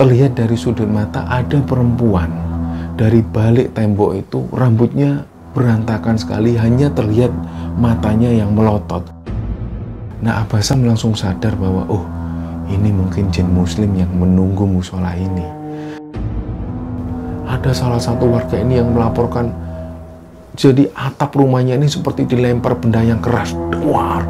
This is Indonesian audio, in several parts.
terlihat dari sudut mata ada perempuan. Dari balik tembok itu rambutnya berantakan sekali hanya terlihat matanya yang melotot. Nah Abasam langsung sadar bahwa oh ini mungkin jin muslim yang menunggu musola ini. Ada salah satu warga ini yang melaporkan jadi atap rumahnya ini seperti dilempar benda yang keras. Duar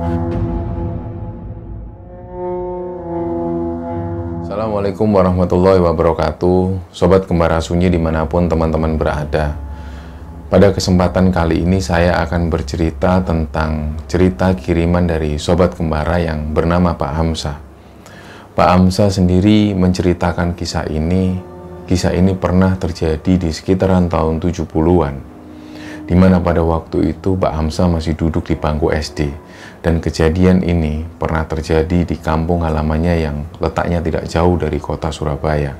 Assalamualaikum warahmatullahi wabarakatuh. Sobat Kembara Sunyi di mana pun teman-teman berada. Pada kesempatan kali ini saya akan bercerita tentang cerita kiriman dari Sobat Kembara yang bernama Pak Hamsa Pak Hamsa sendiri menceritakan kisah ini. Kisah ini pernah terjadi di sekitaran tahun 70-an di mana pada waktu itu Pak Hamzah masih duduk di bangku SD dan kejadian ini pernah terjadi di kampung halamannya yang letaknya tidak jauh dari kota Surabaya.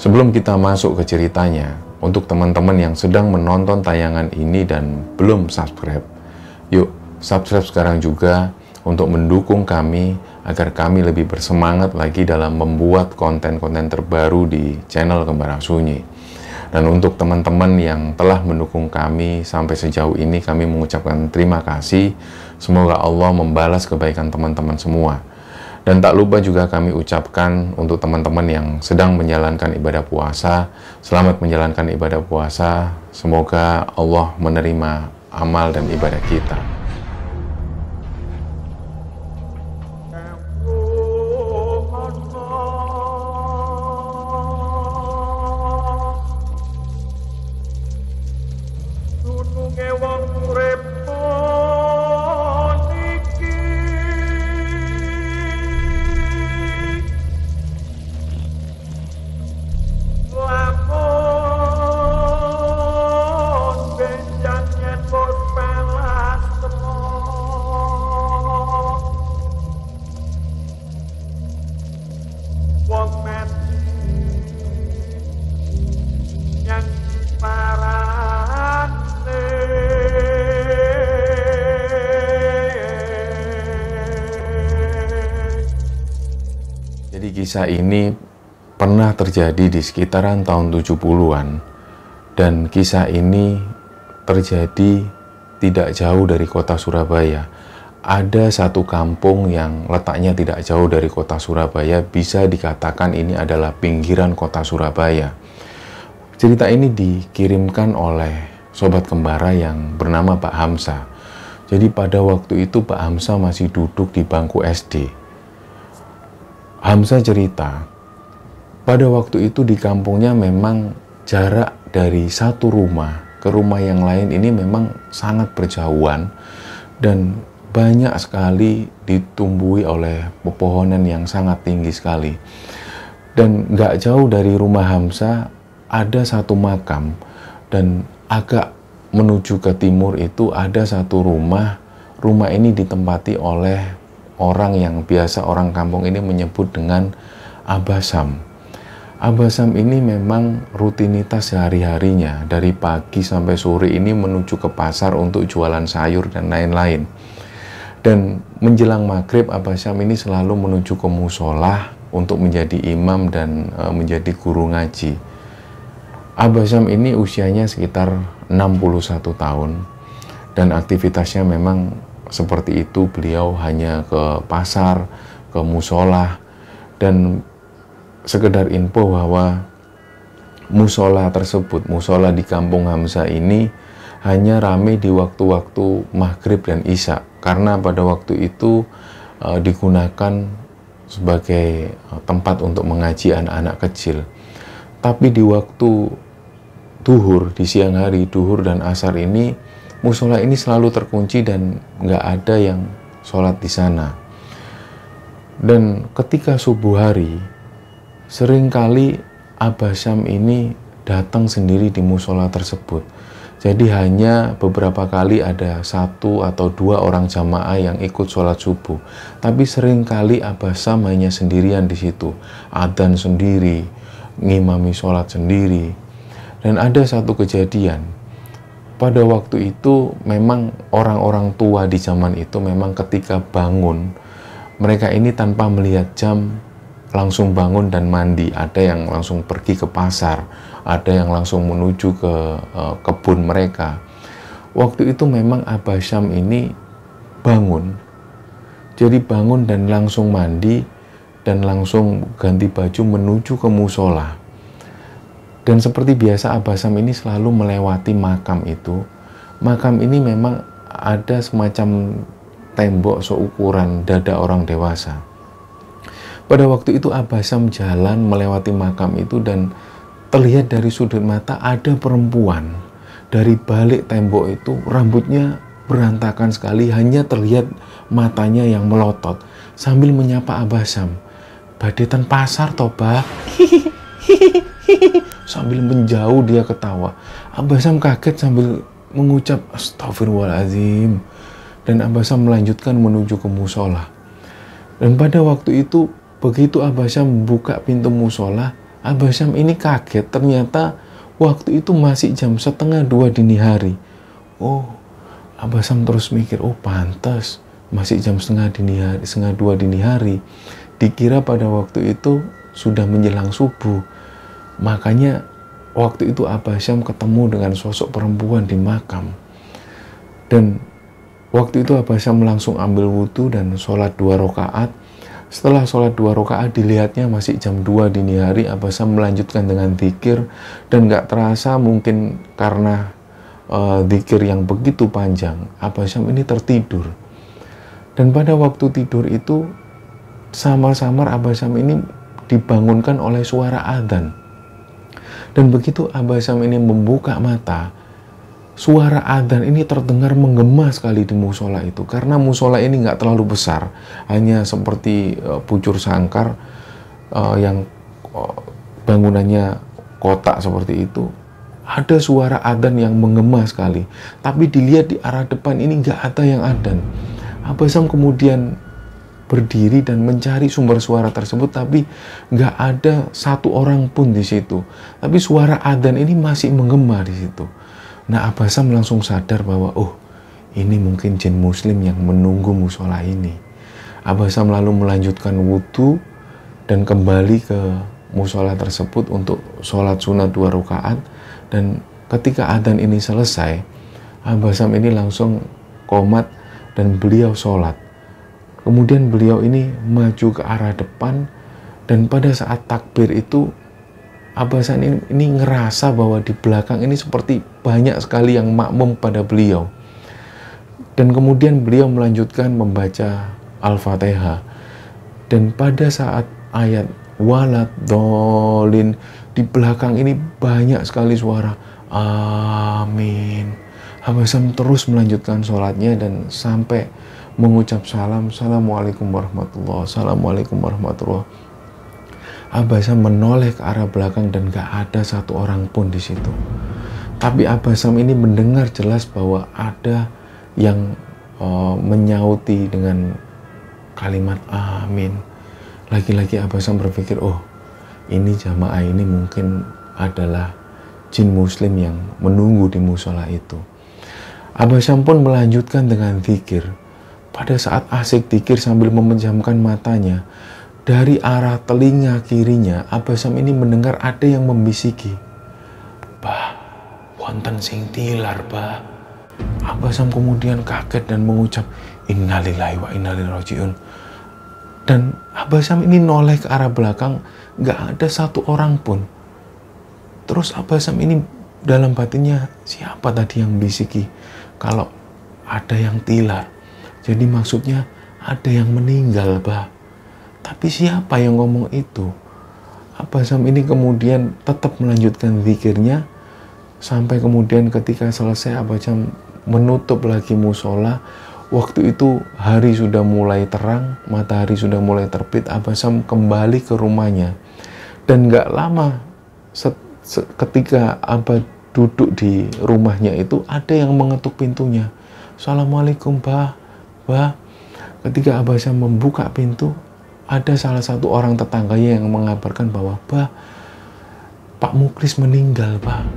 Sebelum kita masuk ke ceritanya, untuk teman-teman yang sedang menonton tayangan ini dan belum subscribe, yuk subscribe sekarang juga untuk mendukung kami agar kami lebih bersemangat lagi dalam membuat konten-konten terbaru di channel Kembar Sunyi. Dan untuk teman-teman yang telah mendukung kami sampai sejauh ini, kami mengucapkan terima kasih. Semoga Allah membalas kebaikan teman-teman semua. Dan tak lupa juga kami ucapkan untuk teman-teman yang sedang menjalankan ibadah puasa, selamat menjalankan ibadah puasa. Semoga Allah menerima amal dan ibadah kita. Kisah ini pernah terjadi di sekitaran tahun 70-an dan kisah ini terjadi tidak jauh dari kota Surabaya. Ada satu kampung yang letaknya tidak jauh dari kota Surabaya, bisa dikatakan ini adalah pinggiran kota Surabaya. Cerita ini dikirimkan oleh sobat kembara yang bernama Pak Hamsa. Jadi pada waktu itu Pak Hamsa masih duduk di bangku SD Hamzah cerita, pada waktu itu di kampungnya memang jarak dari satu rumah ke rumah yang lain ini memang sangat berjauhan dan banyak sekali ditumbuhi oleh pepohonan yang sangat tinggi sekali. Dan nggak jauh dari rumah Hamzah ada satu makam dan agak menuju ke timur itu ada satu rumah. Rumah ini ditempati oleh orang yang biasa orang kampung ini menyebut dengan abasam. Abasam ini memang rutinitas sehari-harinya dari pagi sampai sore ini menuju ke pasar untuk jualan sayur dan lain-lain. Dan menjelang maghrib Abasam ini selalu menuju ke musola untuk menjadi imam dan e, menjadi guru ngaji. Abasam ini usianya sekitar 61 tahun dan aktivitasnya memang seperti itu beliau hanya ke pasar, ke musola dan sekedar info bahwa musola tersebut, musola di kampung Hamzah ini hanya ramai di waktu-waktu maghrib dan isya karena pada waktu itu e, digunakan sebagai e, tempat untuk mengaji anak-anak kecil. Tapi di waktu duhur, di siang hari, duhur dan asar ini musola ini selalu terkunci dan nggak ada yang sholat di sana. Dan ketika subuh hari, sering kali Abah Syam ini datang sendiri di musola tersebut. Jadi hanya beberapa kali ada satu atau dua orang jamaah yang ikut sholat subuh. Tapi sering kali Abah Syam hanya sendirian di situ. Adan sendiri, ngimami sholat sendiri. Dan ada satu kejadian, pada waktu itu memang orang-orang tua di zaman itu memang ketika bangun mereka ini tanpa melihat jam langsung bangun dan mandi, ada yang langsung pergi ke pasar, ada yang langsung menuju ke uh, kebun mereka. Waktu itu memang Abah Syam ini bangun. Jadi bangun dan langsung mandi dan langsung ganti baju menuju ke musola. Dan seperti biasa Abah Syam ini selalu melewati makam itu. Makam ini memang ada semacam tembok seukuran dada orang dewasa. Pada waktu itu Abah Syam jalan melewati makam itu dan terlihat dari sudut mata ada perempuan dari balik tembok itu rambutnya berantakan sekali hanya terlihat matanya yang melotot sambil menyapa Abah Sam badetan pasar toba sambil menjauh dia ketawa Abah Sam kaget sambil mengucap astagfirullahaladzim dan Abah Sam melanjutkan menuju ke musola dan pada waktu itu begitu Abah Sam buka pintu musola Abah Syam ini kaget ternyata waktu itu masih jam setengah dua dini hari. Oh, Abah Syam terus mikir, oh pantas masih jam setengah dini hari, setengah dua dini hari. Dikira pada waktu itu sudah menjelang subuh. Makanya waktu itu Abah Syam ketemu dengan sosok perempuan di makam. Dan waktu itu Abah Syam langsung ambil wudhu dan sholat dua rakaat. Setelah sholat dua rakaat dilihatnya masih jam 2 dini hari Abasam melanjutkan dengan zikir dan gak terasa mungkin karena uh, yang begitu panjang Abasam ini tertidur. Dan pada waktu tidur itu samar-samar Abasam ini dibangunkan oleh suara adzan dan begitu Abasam ini membuka mata suara adzan ini terdengar menggema sekali di musola itu. Karena musola ini nggak terlalu besar hanya seperti uh, pucur sangkar uh, yang uh, bangunannya kotak seperti itu. Ada suara adzan yang menggema sekali. Tapi dilihat di arah depan ini nggak ada yang adzan. Abasam kemudian berdiri dan mencari sumber suara tersebut tapi nggak ada satu orang pun di situ. Tapi suara adzan ini masih menggema di situ. Nah Abasam langsung sadar bahwa oh ini mungkin jin muslim yang menunggu musola ini. Abasam lalu melanjutkan wudhu dan kembali ke musola tersebut untuk sholat sunat dua rakaat. Dan ketika adzan ini selesai Abasam ini langsung komat dan beliau sholat kemudian beliau ini maju ke arah depan dan pada saat takbir itu Abasan ini, ini ngerasa bahwa di belakang ini seperti banyak sekali yang makmum pada beliau. Dan kemudian beliau melanjutkan membaca Al-Fatihah. Dan pada saat ayat walad dolin di belakang ini banyak sekali suara amin. Abasam terus melanjutkan sholatnya dan sampai mengucap salam, Assalamualaikum warahmatullahi Assalamualaikum warahmatullahi Abasam menoleh ke arah belakang dan gak ada satu orang pun di situ. Tapi Abasam ini mendengar jelas bahwa ada yang uh, menyauti dengan kalimat amin. Lagi-lagi Abasam berpikir, oh ini jamaah ini mungkin adalah jin muslim yang menunggu di musola itu. Abasam pun melanjutkan dengan zikir. Pada saat asik zikir sambil memejamkan matanya, dari arah telinga kirinya, Abasam ini mendengar ada yang membisiki. Bah, wonten sing tilar, bah. Abasam kemudian kaget dan mengucap, Innalillahi wa innalillahi rojiun. Dan Abasam ini noleh ke arah belakang, gak ada satu orang pun. Terus Abasam ini dalam batinnya, siapa tadi yang bisiki? Kalau ada yang tilar. Jadi maksudnya ada yang meninggal, bah tapi siapa yang ngomong itu? Sam ini kemudian tetap melanjutkan zikirnya sampai kemudian ketika selesai Jam menutup lagi musola. Waktu itu hari sudah mulai terang, matahari sudah mulai terbit. Sam kembali ke rumahnya dan nggak lama set, set, ketika Abah duduk di rumahnya itu ada yang mengetuk pintunya. Assalamualaikum, Bah. Bah. Ketika Abah Sam membuka pintu, ada salah satu orang tetangganya yang mengabarkan bahwa bah Pak Muklis meninggal pak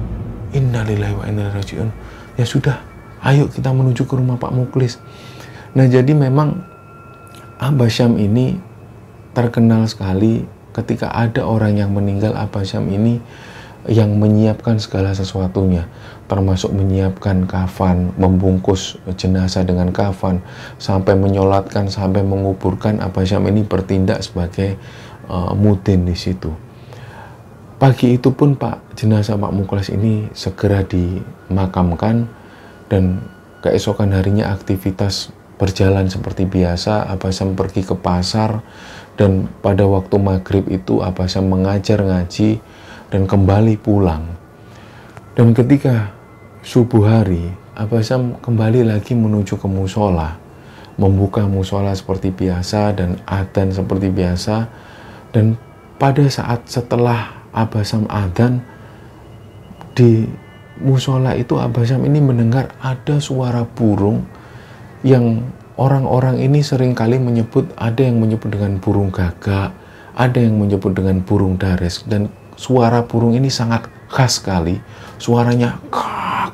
innalillahi wa inna rajiun ya sudah ayo kita menuju ke rumah Pak Muklis nah jadi memang Abah Syam ini terkenal sekali ketika ada orang yang meninggal Abah Syam ini yang menyiapkan segala sesuatunya termasuk menyiapkan kafan, membungkus jenazah dengan kafan sampai menyolatkan, sampai menguburkan Abah Syam ini bertindak sebagai uh, mudin di situ. Pagi itu pun Pak jenazah Pak Muklas ini segera dimakamkan dan keesokan harinya aktivitas berjalan seperti biasa. Abah Syam pergi ke pasar dan pada waktu maghrib itu Abah Syam mengajar ngaji dan kembali pulang. Dan ketika subuh hari, Abah Sam kembali lagi menuju ke musola, membuka musola seperti biasa dan adzan seperti biasa. Dan pada saat setelah Abah Sam adzan di musola itu Abah Sam ini mendengar ada suara burung yang orang-orang ini sering kali menyebut ada yang menyebut dengan burung gagak, ada yang menyebut dengan burung dares dan suara burung ini sangat khas sekali. Suaranya kak,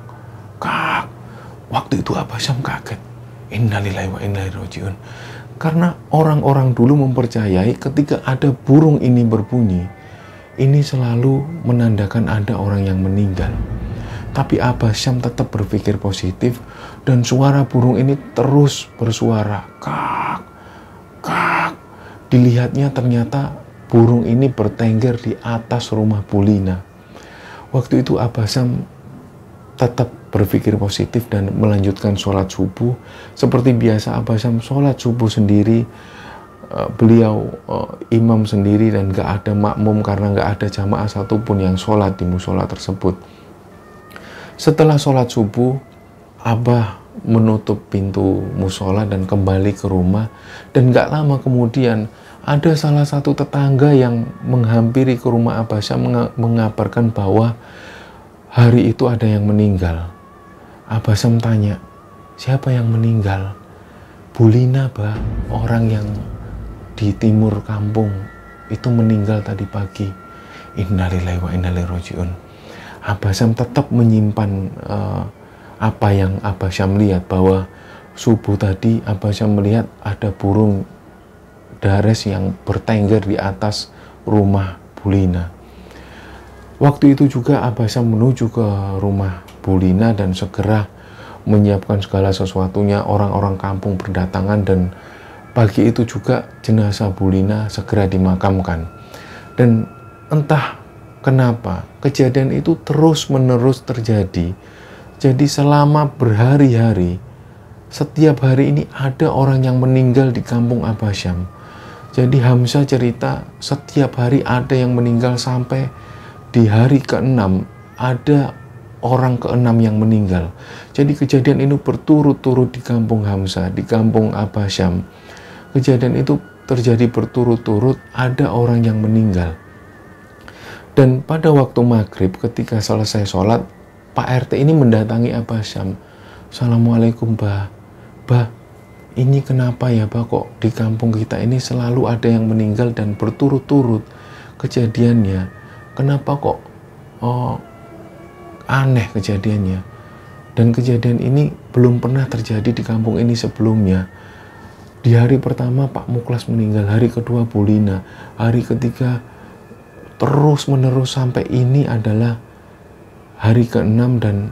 kak. Waktu itu Abah Syam kaget. Innalillahi wa inna. Karena orang-orang dulu mempercayai ketika ada burung ini berbunyi, ini selalu menandakan ada orang yang meninggal. Tapi Abah Syam tetap berpikir positif dan suara burung ini terus bersuara kak, kak. Dilihatnya ternyata burung ini bertengger di atas rumah Bulina. Waktu itu Abasam tetap berpikir positif dan melanjutkan sholat subuh. Seperti biasa Abasam sholat subuh sendiri, eh, beliau uh, imam sendiri dan gak ada makmum karena gak ada jamaah satupun yang sholat di musola tersebut. Setelah sholat subuh, Abah menutup pintu musola dan kembali ke rumah dan gak lama kemudian ada salah satu tetangga yang menghampiri ke rumah Abasya mengabarkan bahwa hari itu ada yang meninggal. Abasam tanya, siapa yang meninggal? Bulina, bah, orang yang di timur kampung itu meninggal tadi pagi. Innalillahi wa innalillahi rojiun. Abasam tetap menyimpan uh, apa yang Abasam lihat bahwa subuh tadi Abasam melihat ada burung Dares yang bertengger di atas rumah Bulina. Waktu itu juga Abasa menuju ke rumah Bulina dan segera menyiapkan segala sesuatunya. Orang-orang kampung berdatangan dan pagi itu juga jenazah Bulina segera dimakamkan. Dan entah kenapa kejadian itu terus-menerus terjadi. Jadi selama berhari-hari, setiap hari ini ada orang yang meninggal di kampung Abasyam jadi Hamzah cerita setiap hari ada yang meninggal sampai di hari ke-6 ada orang ke-6 yang meninggal. Jadi kejadian ini berturut-turut di kampung Hamzah, di kampung Abasyam. Kejadian itu terjadi berturut-turut ada orang yang meninggal. Dan pada waktu maghrib ketika selesai sholat, Pak RT ini mendatangi Abasyam. Assalamualaikum, Bah. Bah, ini kenapa ya Pak kok di kampung kita ini selalu ada yang meninggal dan berturut-turut kejadiannya. Kenapa kok oh, aneh kejadiannya? Dan kejadian ini belum pernah terjadi di kampung ini sebelumnya. Di hari pertama Pak Muklas meninggal, hari kedua Bulina, hari ketiga terus menerus sampai ini adalah hari ke-6 dan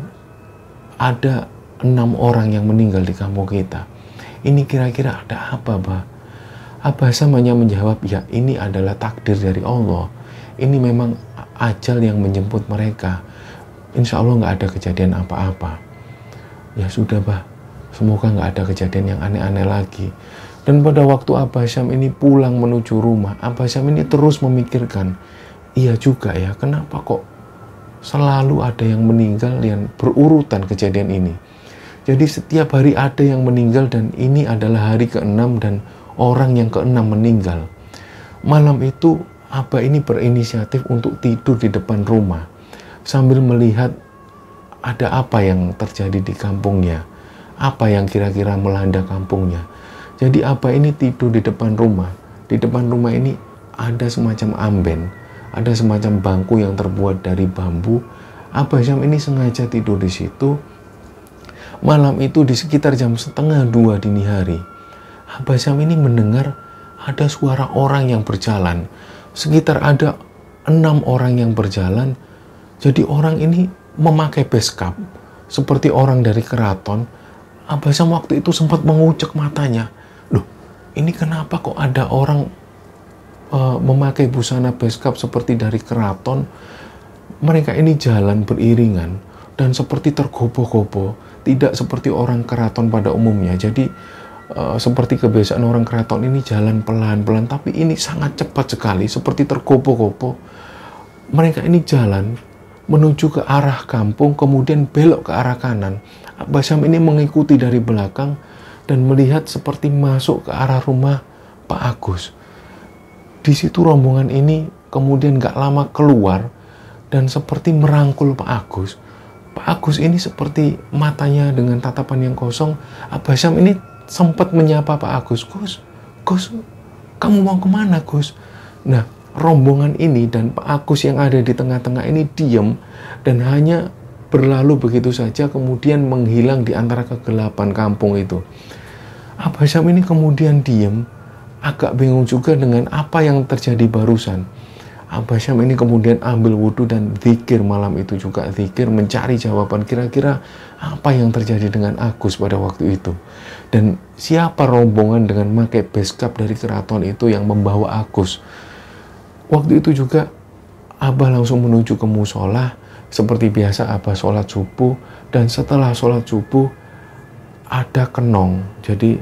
ada enam orang yang meninggal di kampung kita. Ini kira-kira ada apa, Bah? Abah hanya menjawab, ya ini adalah takdir dari Allah. Ini memang ajal yang menjemput mereka. Insya Allah nggak ada kejadian apa-apa. Ya sudah, Bah. Semoga nggak ada kejadian yang aneh-aneh lagi. Dan pada waktu Abah Syam ini pulang menuju rumah, Abah Syam ini terus memikirkan, iya juga ya, kenapa kok selalu ada yang meninggal yang berurutan kejadian ini. Jadi setiap hari ada yang meninggal dan ini adalah hari ke-6 dan orang yang ke-6 meninggal. Malam itu Abah ini berinisiatif untuk tidur di depan rumah sambil melihat ada apa yang terjadi di kampungnya. Apa yang kira-kira melanda kampungnya. Jadi Abah ini tidur di depan rumah. Di depan rumah ini ada semacam amben, ada semacam bangku yang terbuat dari bambu. Abah Syam ini sengaja tidur di situ Malam itu di sekitar jam setengah dua dini hari, Abah Syam ini mendengar ada suara orang yang berjalan. sekitar ada enam orang yang berjalan. Jadi orang ini memakai beskap seperti orang dari keraton. Abasam waktu itu sempat mengucek matanya. Loh, ini kenapa kok ada orang uh, memakai busana beskap seperti dari keraton? Mereka ini jalan beriringan dan seperti tergopoh-gopoh, tidak seperti orang keraton pada umumnya. Jadi uh, seperti kebiasaan orang keraton ini jalan pelan-pelan, tapi ini sangat cepat sekali, seperti tergopoh-gopoh. Mereka ini jalan menuju ke arah kampung, kemudian belok ke arah kanan. Basam ini mengikuti dari belakang dan melihat seperti masuk ke arah rumah Pak Agus. Di situ rombongan ini kemudian gak lama keluar dan seperti merangkul Pak Agus. Pak Agus ini seperti matanya dengan tatapan yang kosong. Abasam ini sempat menyapa Pak Agus. Gus, Gus, kamu mau ke mana Gus? Nah, rombongan ini dan Pak Agus yang ada di tengah-tengah ini diam dan hanya berlalu begitu saja kemudian menghilang di antara kegelapan kampung itu. Abah Syam ini kemudian diam, agak bingung juga dengan apa yang terjadi barusan. Abah Syam ini kemudian ambil wudhu dan zikir malam itu juga zikir mencari jawaban kira-kira apa yang terjadi dengan Agus pada waktu itu. Dan siapa rombongan dengan pakai beskap dari keraton itu yang membawa Agus Waktu itu juga Abah langsung menuju ke musola seperti biasa Abah sholat subuh dan setelah sholat subuh ada kenong. Jadi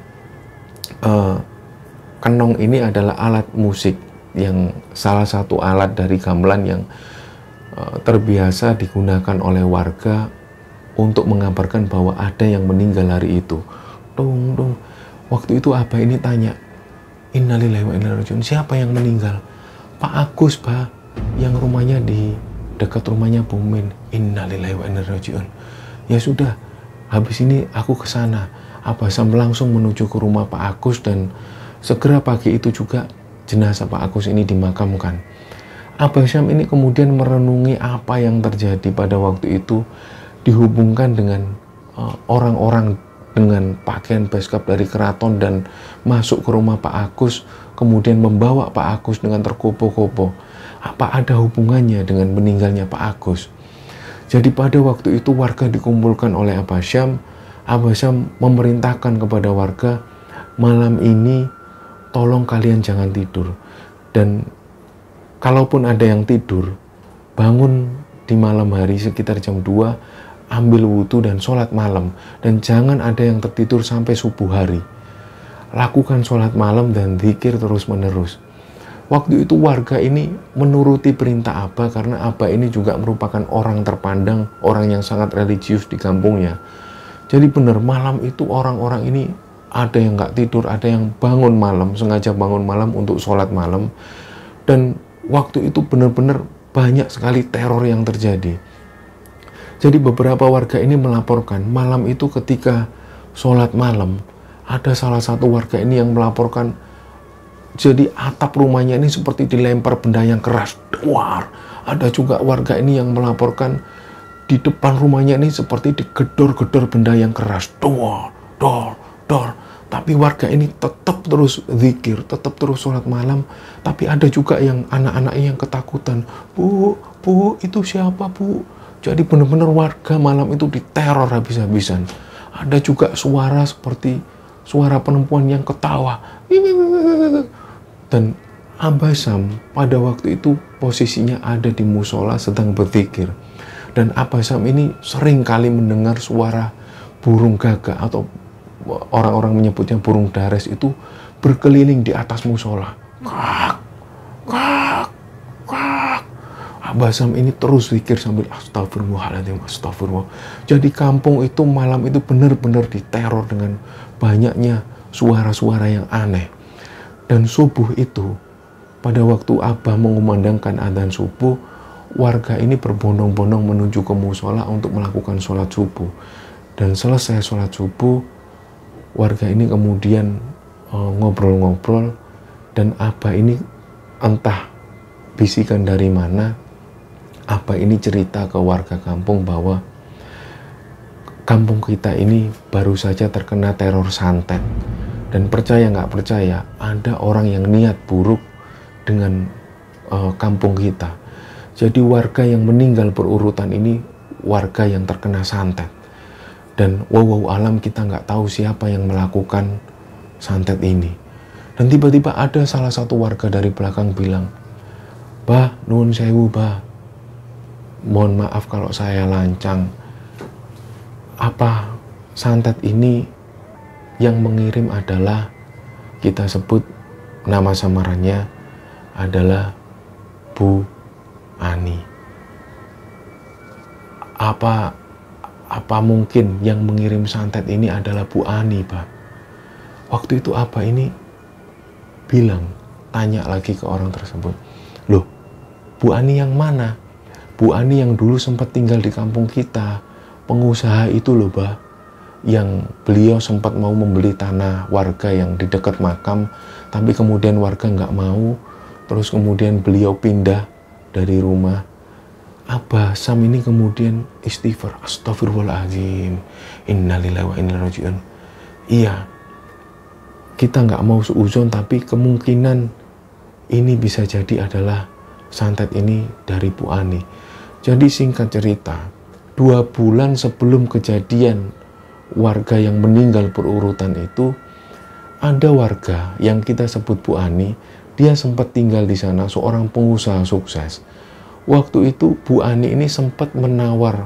uh, kenong ini adalah alat musik yang salah satu alat dari gamelan yang uh, terbiasa digunakan oleh warga untuk mengabarkan bahwa ada yang meninggal hari itu. Dong, dong. Waktu itu Abah ini tanya, Innalillahi wa inna Siapa yang meninggal? Pak Agus, Pak, yang rumahnya di dekat rumahnya Bumin. Innalillahi wa inna. Ya sudah, habis ini aku ke sana. Abasam langsung menuju ke rumah Pak Agus dan segera pagi itu juga jenazah Pak Agus ini dimakamkan. Abasam ini kemudian merenungi apa yang terjadi pada waktu itu dihubungkan dengan eh, orang-orang uh, dengan pakaian beskap dari keraton dan masuk ke rumah Pak Agus kemudian membawa Pak Agus dengan terkopo-kopo. Apa ada hubungannya dengan meninggalnya Pak Agus? Jadi pada waktu itu warga dikumpulkan oleh Abah Syam. Abah Syam memerintahkan kepada warga, malam ini tolong kalian jangan tidur. Dan kalaupun ada yang tidur, bangun di malam hari sekitar jam 2, ambil wudhu dan sholat malam. Dan jangan ada yang tertidur sampai subuh hari lakukan sholat malam dan zikir terus-menerus. Waktu itu warga ini menuruti perintah Abah karena Abah ini juga merupakan orang terpandang, orang yang sangat religius di kampungnya. Jadi benar malam itu orang-orang ini ada yang nggak tidur, ada yang bangun malam, sengaja bangun malam untuk sholat malam. Dan waktu itu benar-benar banyak sekali teror yang terjadi. Jadi beberapa warga ini melaporkan malam itu ketika sholat malam, ada salah satu warga ini yang melaporkan jadi atap rumahnya ini seperti dilempar benda yang keras duar ada juga warga ini yang melaporkan di depan rumahnya ini seperti digedor-gedor benda yang keras duar dor dor tapi warga ini tetap terus zikir, tetap terus sholat malam. Tapi ada juga yang anak-anaknya yang ketakutan. Bu, bu, itu siapa bu? Jadi benar-benar warga malam itu diteror habis-habisan. Ada juga suara seperti suara perempuan yang ketawa. Dan Abasam pada waktu itu posisinya ada di musola sedang berpikir. Dan Abasam ini sering kali mendengar suara burung gagak atau orang-orang menyebutnya burung dares itu berkeliling di atas musola. Kak, kak, kak. Abasam ini terus pikir sambil astagfirullahaladzim, astagfirullah. Jadi kampung itu malam itu benar-benar diteror dengan banyaknya suara-suara yang aneh. Dan subuh itu, pada waktu Abah mengumandangkan adzan subuh, warga ini berbondong-bondong menuju ke musola untuk melakukan sholat subuh. Dan selesai sholat subuh, warga ini kemudian eh, ngobrol-ngobrol, uh, dan Abah ini entah bisikan dari mana, Abah ini cerita ke warga kampung bahwa kampung kita ini baru saja terkena teror santet. Dan percaya nggak percaya, ada orang yang niat buruk dengan uh, kampung kita. Jadi warga yang meninggal berurutan ini warga yang terkena santet. Dan wow, wow alam kita nggak tahu siapa yang melakukan santet ini. Dan tiba-tiba ada salah satu warga dari belakang bilang, Bah, nun sewu, bah. Mohon maaf kalau saya lancang. Apa santet ini yang mengirim adalah kita sebut nama samarannya adalah Bu Ani. Apa apa mungkin yang mengirim santet ini adalah Bu Ani, Pak? Waktu itu apa ini bilang, tanya lagi ke orang tersebut. Loh, Bu Ani yang mana? Bu Ani yang dulu sempat tinggal di kampung kita. Pengusaha itu loh, Pak yang beliau sempat mau membeli tanah warga yang di dekat makam, tapi kemudian warga nggak mau, terus kemudian beliau pindah dari rumah. Abah Sam ini kemudian istighfar, astagfirullahaladzim, innalillahi wa inna rajiun. Iya, kita nggak mau seuzon, tapi kemungkinan ini bisa jadi adalah santet ini dari Bu Ani. Jadi singkat cerita, dua bulan sebelum kejadian warga yang meninggal berurutan itu ada warga yang kita sebut Bu Ani, dia sempat tinggal di sana seorang pengusaha sukses. Waktu itu Bu Ani ini sempat menawar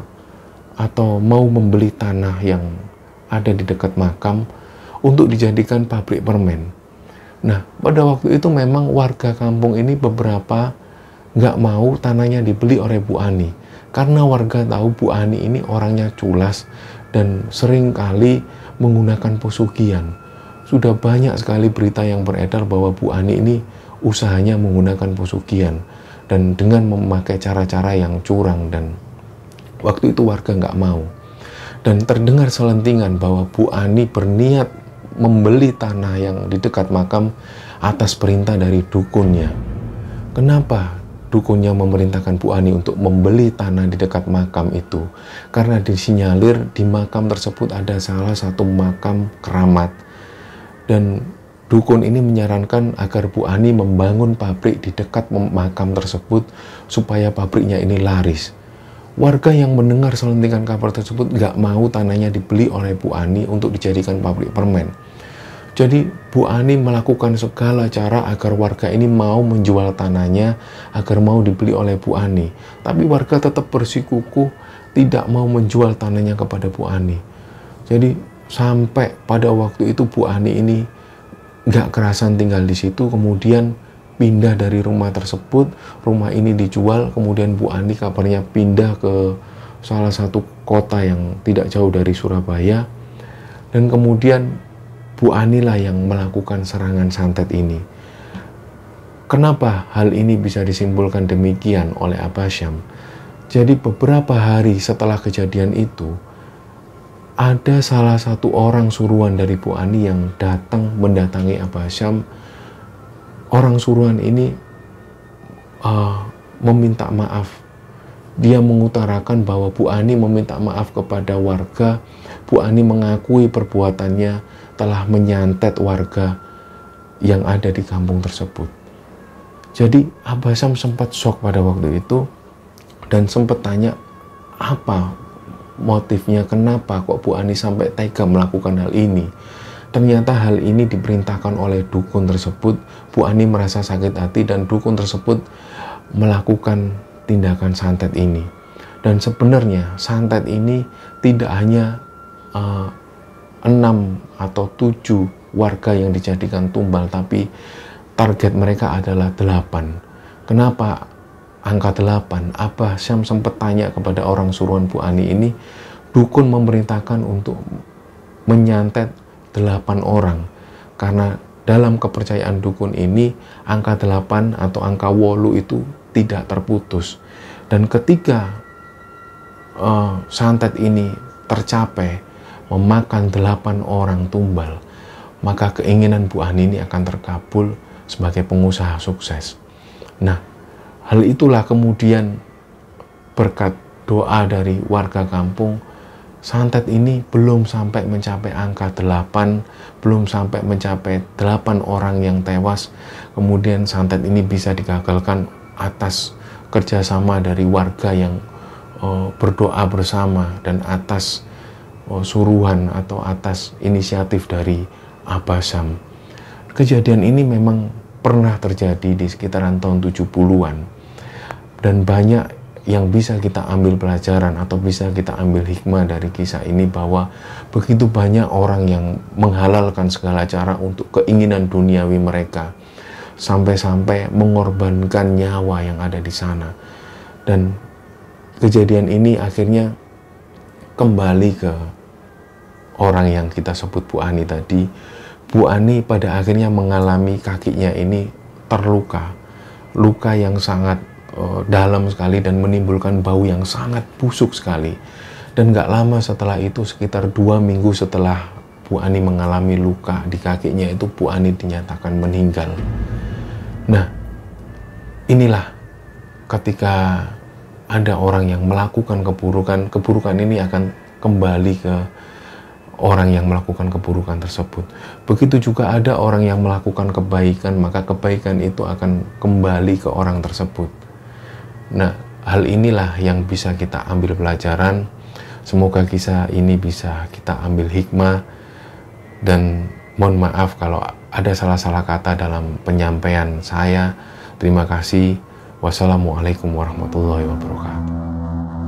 atau mau membeli tanah yang ada di dekat makam untuk dijadikan pabrik permen. Nah, pada waktu itu memang warga kampung ini beberapa nggak mau tanahnya dibeli oleh Bu Ani. Karena warga tahu Bu Ani ini orangnya culas dan sering kali menggunakan pesugihan. Sudah banyak sekali berita yang beredar bahwa Bu Ani ini usahanya menggunakan pesugihan dan dengan memakai cara-cara yang curang dan waktu itu warga nggak mau. Dan terdengar selentingan bahwa Bu Ani berniat membeli tanah yang di dekat makam atas perintah dari dukunnya. Kenapa dukunnya memerintahkan Bu Ani untuk membeli tanah di dekat makam itu karena disinyalir di makam tersebut ada salah satu makam keramat dan dukun ini menyarankan agar Bu Ani membangun pabrik di dekat makam tersebut supaya pabriknya ini laris warga yang mendengar selentingan kabar tersebut nggak mau tanahnya dibeli oleh Bu Ani untuk dijadikan pabrik permen jadi Bu Ani melakukan segala cara agar warga ini mau menjual tanahnya agar mau dibeli oleh Bu Ani. Tapi warga tetap bersikukuh tidak mau menjual tanahnya kepada Bu Ani. Jadi sampai pada waktu itu Bu Ani ini nggak kerasan tinggal di situ, kemudian pindah dari rumah tersebut, rumah ini dijual, kemudian Bu Ani kabarnya pindah ke salah satu kota yang tidak jauh dari Surabaya, dan kemudian Bu Ani lah yang melakukan serangan santet ini. Kenapa hal ini bisa disimpulkan demikian oleh Abasyam? Jadi beberapa hari setelah kejadian itu, ada salah satu orang suruhan dari Bu Ani yang datang mendatangi Abasyam. Orang suruhan ini uh, meminta maaf. Dia mengutarakan bahwa Bu Ani meminta maaf kepada warga. Bu Ani mengakui perbuatannya telah menyantet warga yang ada di kampung tersebut. Jadi Abasam sempat shock pada waktu itu dan sempat tanya apa motifnya kenapa kok Bu Ani sampai tega melakukan hal ini. Ternyata hal ini diperintahkan oleh dukun tersebut. Bu Ani merasa sakit hati dan dukun tersebut melakukan tindakan santet ini. Dan sebenarnya santet ini tidak hanya uh, enam atau tujuh warga yang dijadikan tumbal, tapi target mereka adalah delapan. Kenapa angka delapan? Apa Syam sempat tanya kepada orang suruhan Bu Ani ini, dukun memerintahkan untuk menyantet delapan orang. Karena dalam kepercayaan dukun ini, angka delapan atau angka wolu itu tidak terputus. Dan ketika uh, santet ini tercapai, memakan delapan orang tumbal, maka keinginan Bu Ani ini akan terkabul sebagai pengusaha sukses. Nah, hal itulah kemudian berkat doa dari warga kampung, santet ini belum sampai mencapai angka delapan, belum sampai mencapai delapan orang yang tewas, kemudian santet ini bisa digagalkan atas kerjasama dari warga yang uh, berdoa bersama dan atas uh, suruhan atau atas inisiatif dari Abasam. Kejadian ini memang pernah terjadi di sekitaran tahun 70-an dan banyak yang bisa kita ambil pelajaran atau bisa kita ambil hikmah dari kisah ini bahwa begitu banyak orang yang menghalalkan segala cara untuk keinginan duniawi mereka sampai-sampai mengorbankan nyawa yang ada di sana. Dan kejadian ini akhirnya kembali ke orang yang kita sebut Bu Ani tadi Bu Ani pada akhirnya mengalami kakinya ini terluka luka yang sangat uh, dalam sekali dan menimbulkan bau yang sangat busuk sekali. Dan gak lama setelah itu, sekitar dua minggu setelah Bu Ani mengalami luka di kakinya itu, Bu Ani dinyatakan meninggal. Nah, inilah ketika ada orang yang melakukan keburukan, keburukan ini akan kembali ke orang yang melakukan keburukan tersebut. Begitu juga ada orang yang melakukan kebaikan, maka kebaikan itu akan kembali ke orang tersebut. Nah, hal inilah yang bisa kita ambil pelajaran. Semoga kisah ini bisa kita ambil hikmah dan mohon maaf kalau ada salah-salah kata dalam penyampaian saya. Terima kasih. Wassalamualaikum warahmatullahi wabarakatuh.